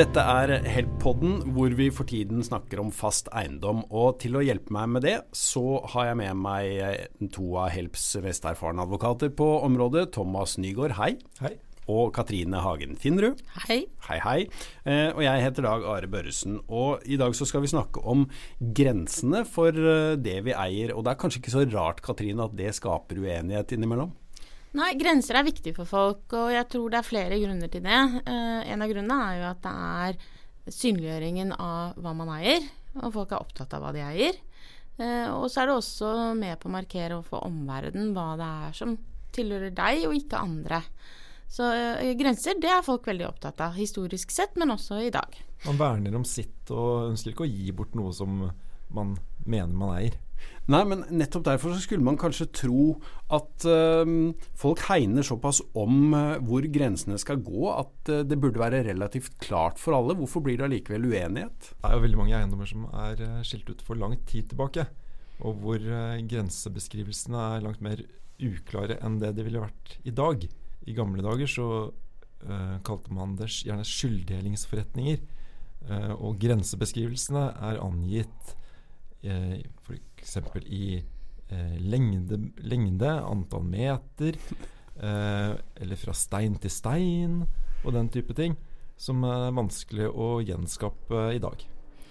Dette er Help-podden, hvor vi for tiden snakker om fast eiendom. Og til å hjelpe meg med det, så har jeg med meg to av Helps mest erfarne advokater på området. Thomas Nygaard, hei. Hei. Og Katrine Hagen Finnrud. Hei. Hei, hei. Eh, og jeg heter Dag Are Børresen. Og i dag så skal vi snakke om grensene for eh, det vi eier. Og det er kanskje ikke så rart, Katrine, at det skaper uenighet innimellom? Nei, grenser er viktig for folk, og jeg tror det er flere grunner til det. Uh, en av grunnene er jo at det er synliggjøringen av hva man eier, og folk er opptatt av hva de eier. Uh, og så er det også med på å markere overfor omverdenen hva det er som tilhører deg, og ikke andre. Så uh, grenser det er folk veldig opptatt av, historisk sett, men også i dag. Man verner om sitt og ønsker ikke å gi bort noe som man mener man eier. Nei, men nettopp derfor så skulle man kanskje tro at uh, folk hegner såpass om uh, hvor grensene skal gå, at uh, det burde være relativt klart for alle. Hvorfor blir det allikevel uenighet? Det er jo veldig mange eiendommer som er skilt ut for lang tid tilbake, og hvor grensebeskrivelsene er langt mer uklare enn det det ville vært i dag. I gamle dager så kalte man det gjerne skylddelingsforretninger, og grensebeskrivelsene er angitt eh, f.eks. i eh, lengde, lengde, antall meter, eh, eller fra stein til stein, og den type ting, som er vanskelig å gjenskape i dag.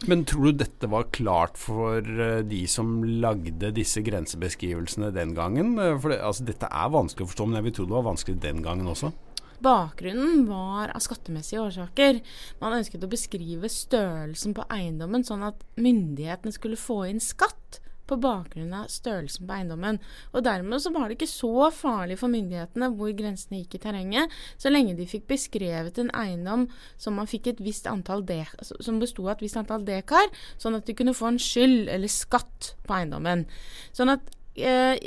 Men tror du dette var klart for eh, de som lagde disse grensebeskrivelsene den gangen? For det, altså, dette er vanskelig å forstå, men jeg vil tro det var vanskelig den gangen også. Bakgrunnen var av skattemessige årsaker. Man ønsket å beskrive størrelsen på eiendommen, sånn at myndighetene skulle få inn skatt på bakgrunn av størrelsen på eiendommen. Og Dermed så var det ikke så farlig for myndighetene hvor grensene gikk i terrenget, så lenge de fikk beskrevet en eiendom som, man fikk et visst antall som besto av et visst antall dekar, sånn at de kunne få en skyld eller skatt på eiendommen. Sånn at eh,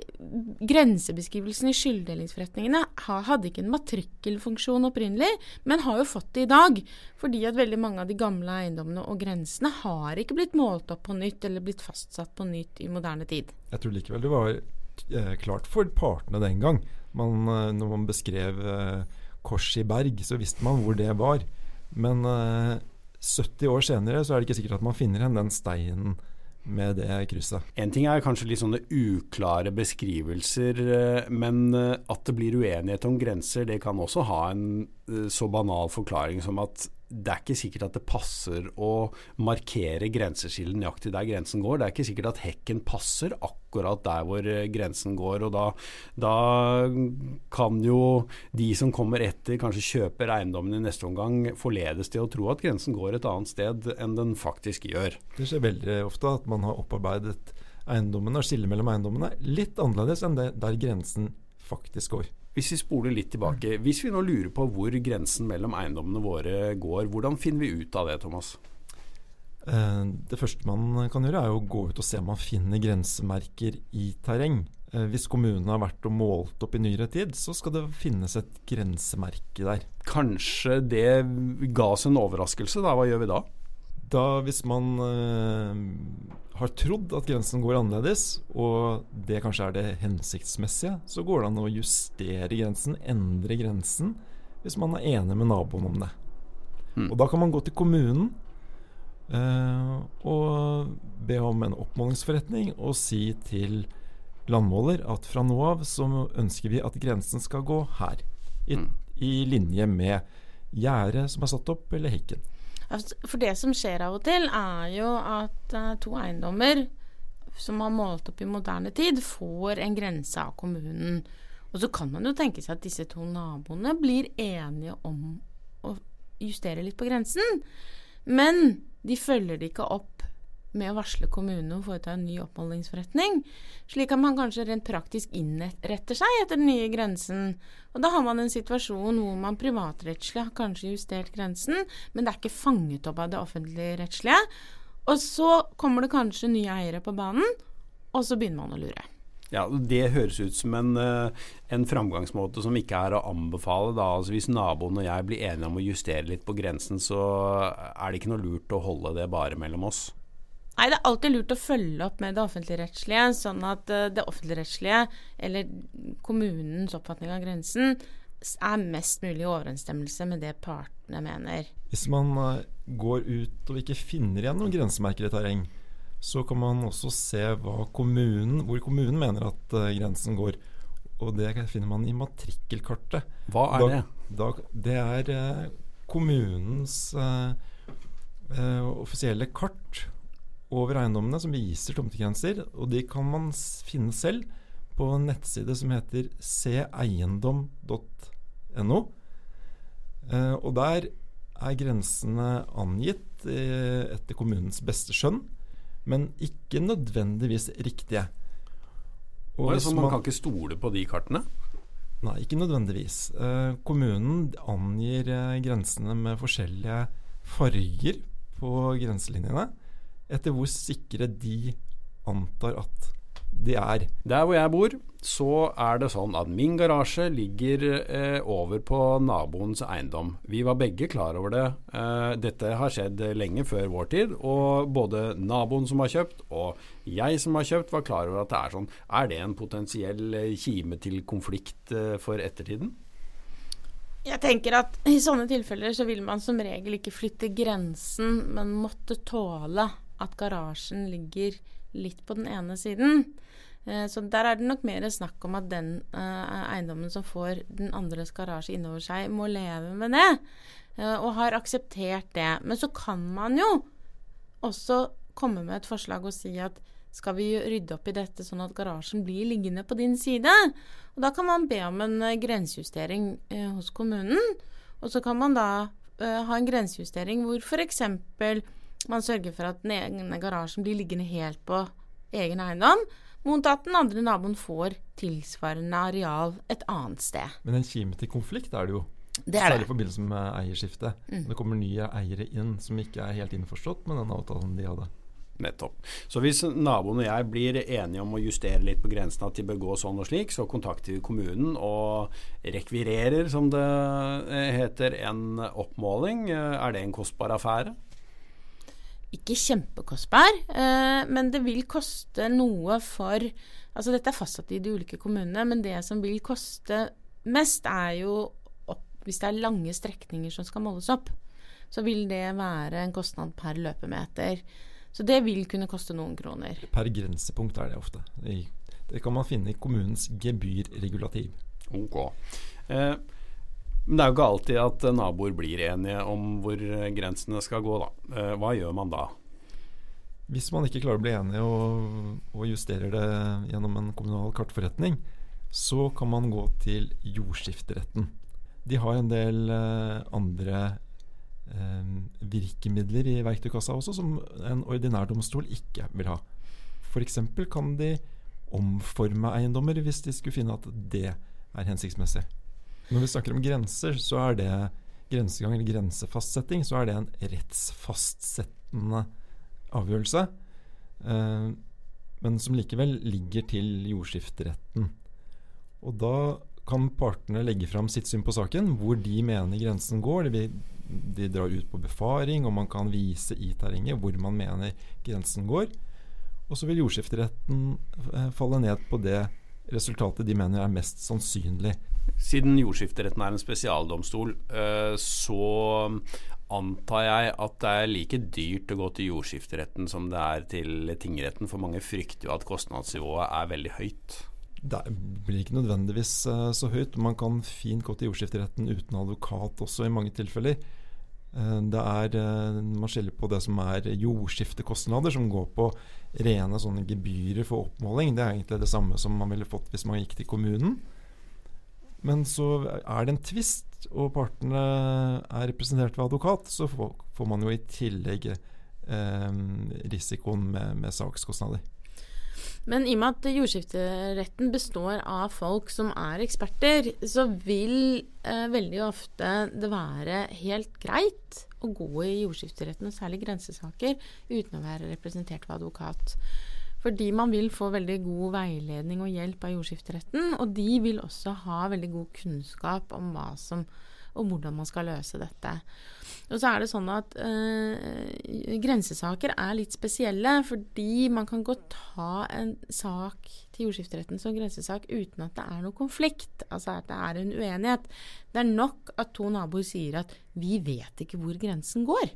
grensebeskrivelsen i skylddelingsforretningene hadde ikke en matrikkelfunksjon opprinnelig, men har jo fått det i dag. Fordi at veldig mange av de gamle eiendommene og grensene har ikke blitt målt opp på nytt eller blitt fastsatt på nytt i moderne tid. Jeg tror likevel det var eh, klart for partene den gang. Man, eh, når man beskrev eh, kors i Berg, så visste man hvor det var. Men 70 år senere så er det ikke sikkert at man finner igjen den steinen med det krysset. En ting er kanskje litt sånne uklare beskrivelser, eh, men eh, at det blir uenighet om grenser, det kan også ha en eh, så banal forklaring som at det er ikke sikkert at det passer å markere grenseskillet nøyaktig der grensen går. Det er ikke sikkert at hekken passer akkurat der hvor grensen går. og Da, da kan jo de som kommer etter, kanskje kjøper eiendommen i neste omgang, forledes til å tro at grensen går et annet sted enn den faktisk gjør. Det skjer veldig ofte at man har opparbeidet eiendommene og skillet mellom eiendommene litt annerledes enn det der grensen faktisk går. Hvis vi spoler litt tilbake, hvis vi nå lurer på hvor grensen mellom eiendommene våre går, hvordan finner vi ut av det, Thomas? Eh, det første man kan gjøre, er å gå ut og se om man finner grensemerker i terreng. Eh, hvis kommunen har vært og målt opp i nyere tid, så skal det finnes et grensemerke der. Kanskje det ga oss en overraskelse, da. Hva gjør vi da? Da, hvis man uh, har trodd at grensen går annerledes, og det kanskje er det hensiktsmessige, så går det an å justere grensen, endre grensen, hvis man er enig med naboen om det. Mm. Og da kan man gå til kommunen uh, og be om en oppmålingsforretning og si til landmåler at fra nå av så ønsker vi at grensen skal gå her, i, mm. i linje med gjerdet som er satt opp, eller hekken. Altså, for det som skjer av og til, er jo at uh, to eiendommer som har målt opp i moderne tid, får en grense av kommunen. Og så kan man jo tenke seg at disse to naboene blir enige om å justere litt på grensen. Men de følger det ikke opp med å varsle kommunen om å foreta en ny oppmålingsforretning, slik at man kanskje rent praktisk innretter seg etter den nye grensen. Og da har man en situasjon hvor man privatrettslig har kanskje justert grensen, men det er ikke fanget opp av det offentlige rettslige. Og så kommer det kanskje nye eiere på banen, og så begynner man å lure. Ja, Det høres ut som en, eh, en, framgangsmåte som ikke er å anbefale. Da. Altså Hvis naboen og jeg blir enige om å justere litt på grensen, så er det ikke noe lurt å holde det bare mellom oss. Nei, det er alltid lurt å følge opp med det offentligrettslige, sånn at uh, det offentligrettslige, eller kommunens oppfatning av grensen, er mest mulig i overensstemmelse med det partene mener. Hvis man eh, går ut og ikke finner igjen noen grensemerker i terreng, så kan man også se kommunen, hvor kommunen mener at uh, grensen går. Og det finner man i matrikkelkartet. Hva er da, det? Da, det er kommunens eh, offisielle kart over eiendommene som viser tomtegrenser. Og de kan man finne selv på en nettside som heter seeiendom.no. Eh, og der er grensene angitt eh, etter kommunens beste skjønn, men ikke nødvendigvis riktige. Og så man, man kan ikke stole på de kartene? Nei, ikke nødvendigvis. Eh, kommunen angir eh, grensene med forskjellige farger på grenselinjene etter hvor sikre de antar at de er. Der hvor jeg bor, så er det sånn at min garasje ligger eh, over på naboens eiendom. Vi var begge klar over det. Eh, dette har skjedd lenge før vår tid, og både naboen som har kjøpt og jeg som har kjøpt, var klar over at det er sånn. Er det en potensiell eh, kime til konflikt eh, for ettertiden? Jeg tenker at i sånne tilfeller så vil man som regel ikke flytte grensen, men måtte tåle at garasjen ligger litt på den ene siden. Eh, så der er det nok mer snakk om at den eh, eiendommen som får den andres garasje innover seg, må leve med det. Eh, og har akseptert det. Men så kan man jo også komme med et forslag og si at skal vi rydde opp i dette sånn at garasjen blir liggende på din side? Og da kan man be om en grensejustering hos kommunen. Og så kan man da ha en grensejustering hvor f.eks. man sørger for at den egne garasjen blir liggende helt på egen eiendom mot at den andre naboen får tilsvarende areal et annet sted. Men en kime til konflikt er det jo. Det er Særlig i forbindelse med eierskifte. Mm. Det kommer nye eiere inn som ikke er helt innforstått med den avtalen de hadde. Nettopp. Så hvis naboen og jeg blir enige om å justere litt på grensene at de bør gå sånn og slik, så kontakter vi kommunen og rekvirerer, som det heter, en oppmåling. Er det en kostbar affære? Ikke kjempekostbar, eh, men det vil koste noe for Altså dette er fastsatt i de ulike kommunene, men det som vil koste mest, er jo opp, hvis det er lange strekninger som skal måles opp. Så vil det være en kostnad per løpemeter. Så det vil kunne koste noen kroner. Per grensepunkt er det ofte. Det kan man finne i kommunens gebyrregulativ. Ok. Eh, men det er jo ikke alltid at naboer blir enige om hvor grensene skal gå, da. Eh, hva gjør man da? Hvis man ikke klarer å bli enige og, og justerer det gjennom en kommunal kartforretning, så kan man gå til jordskifteretten. De har en del eh, andre eh, virkemidler i verktøykassa også, som en ordinær domstol ikke vil ha. F.eks. kan de omforme eiendommer hvis de skulle finne at det er hensiktsmessig. Når vi snakker om grenser, så er det grensegang eller grensefastsetting, så er det en rettsfastsettende avgjørelse. Eh, men som likevel ligger til jordskifteretten. Og da kan partene legge fram sitt syn på saken, hvor de mener grensen går. De, de drar ut på befaring, og man kan vise i terrenget hvor man mener grensen går. Og så vil jordskifteretten eh, falle ned på det resultatet de mener er mest sannsynlig. Siden jordskifteretten er en spesialdomstol, eh, så antar jeg at det er like dyrt å gå til jordskifteretten som det er til tingretten, for mange frykter jo at kostnadsnivået er veldig høyt. Det blir ikke nødvendigvis eh, så høyt. Man kan fint gå til jordskifteretten uten advokat også, i mange tilfeller. Eh, det er, Man skiller på det som er jordskiftekostnader, som går på rene sånne gebyrer for oppmåling. Det er egentlig det samme som man ville fått hvis man gikk til kommunen. Men så er det en tvist, og partene er representert ved advokat, så får, man jo i tillegg eh, risikoen med, med, sakskostnader. Men i og med at jordskifteretten består av folk som er eksperter, så vil eh, veldig ofte det være helt greit å gå i jordskifteretten, og særlig grensesaker, uten å være representert ved advokat. Fordi man vil få veldig god veiledning og hjelp av jordskifteretten. Og de vil også ha veldig god kunnskap om hva som og hvordan man skal løse dette. Og så er det sånn at øh, grensesaker er litt spesielle, fordi man kan godt ta en sak til jordskifteretten som grensesak uten at det er noe konflikt, altså at det er en uenighet. Det er nok at to naboer sier at 'vi vet ikke hvor grensen går'.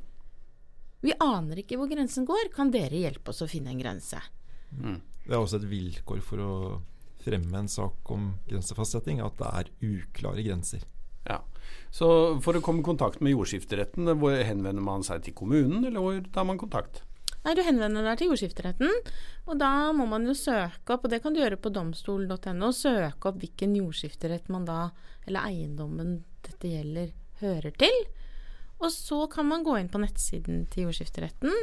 Vi aner ikke hvor grensen går, kan dere hjelpe oss å finne en grense? Mm. Det er også et vilkår for å fremme en sak om grensefastsetting, at det er uklare grenser. Ja. Så for å komme i kontakt med jordskifteretten, hvor henvender man seg til kommunen, eller hvor tar man kontakt? Nei, Du henvender deg til jordskifteretten, og da må man jo søke opp, og det kan du gjøre på domstol.no, søke opp hvilken jordskifterett man da, eller eiendommen dette gjelder, hører til. Og så kan man gå inn på nettsiden til jordskifteretten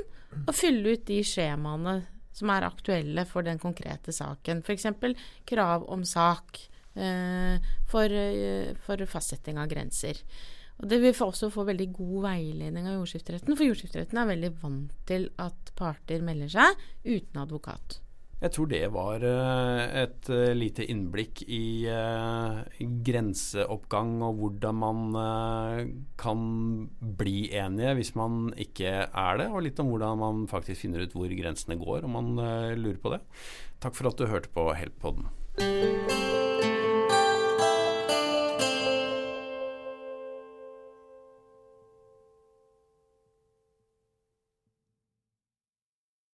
og fylle ut de skjemaene som er aktuelle for den konkrete saken. F.eks. krav om sak eh, for, eh, for, fastsetting av grenser. Og Det vil også få veldig god veiledning av jordskifteretten, for jordskifteretten er veldig vant til at parter melder seg uten advokat. Jeg tror det var eh, et eh, lite innblikk i uh, grenseoppgang og hvordan man kan bli enige hvis man ikke er det, og litt om hvordan man faktisk finner ut hvor grensene går, om man lurer på det. Takk for at du hørte på Help-podden.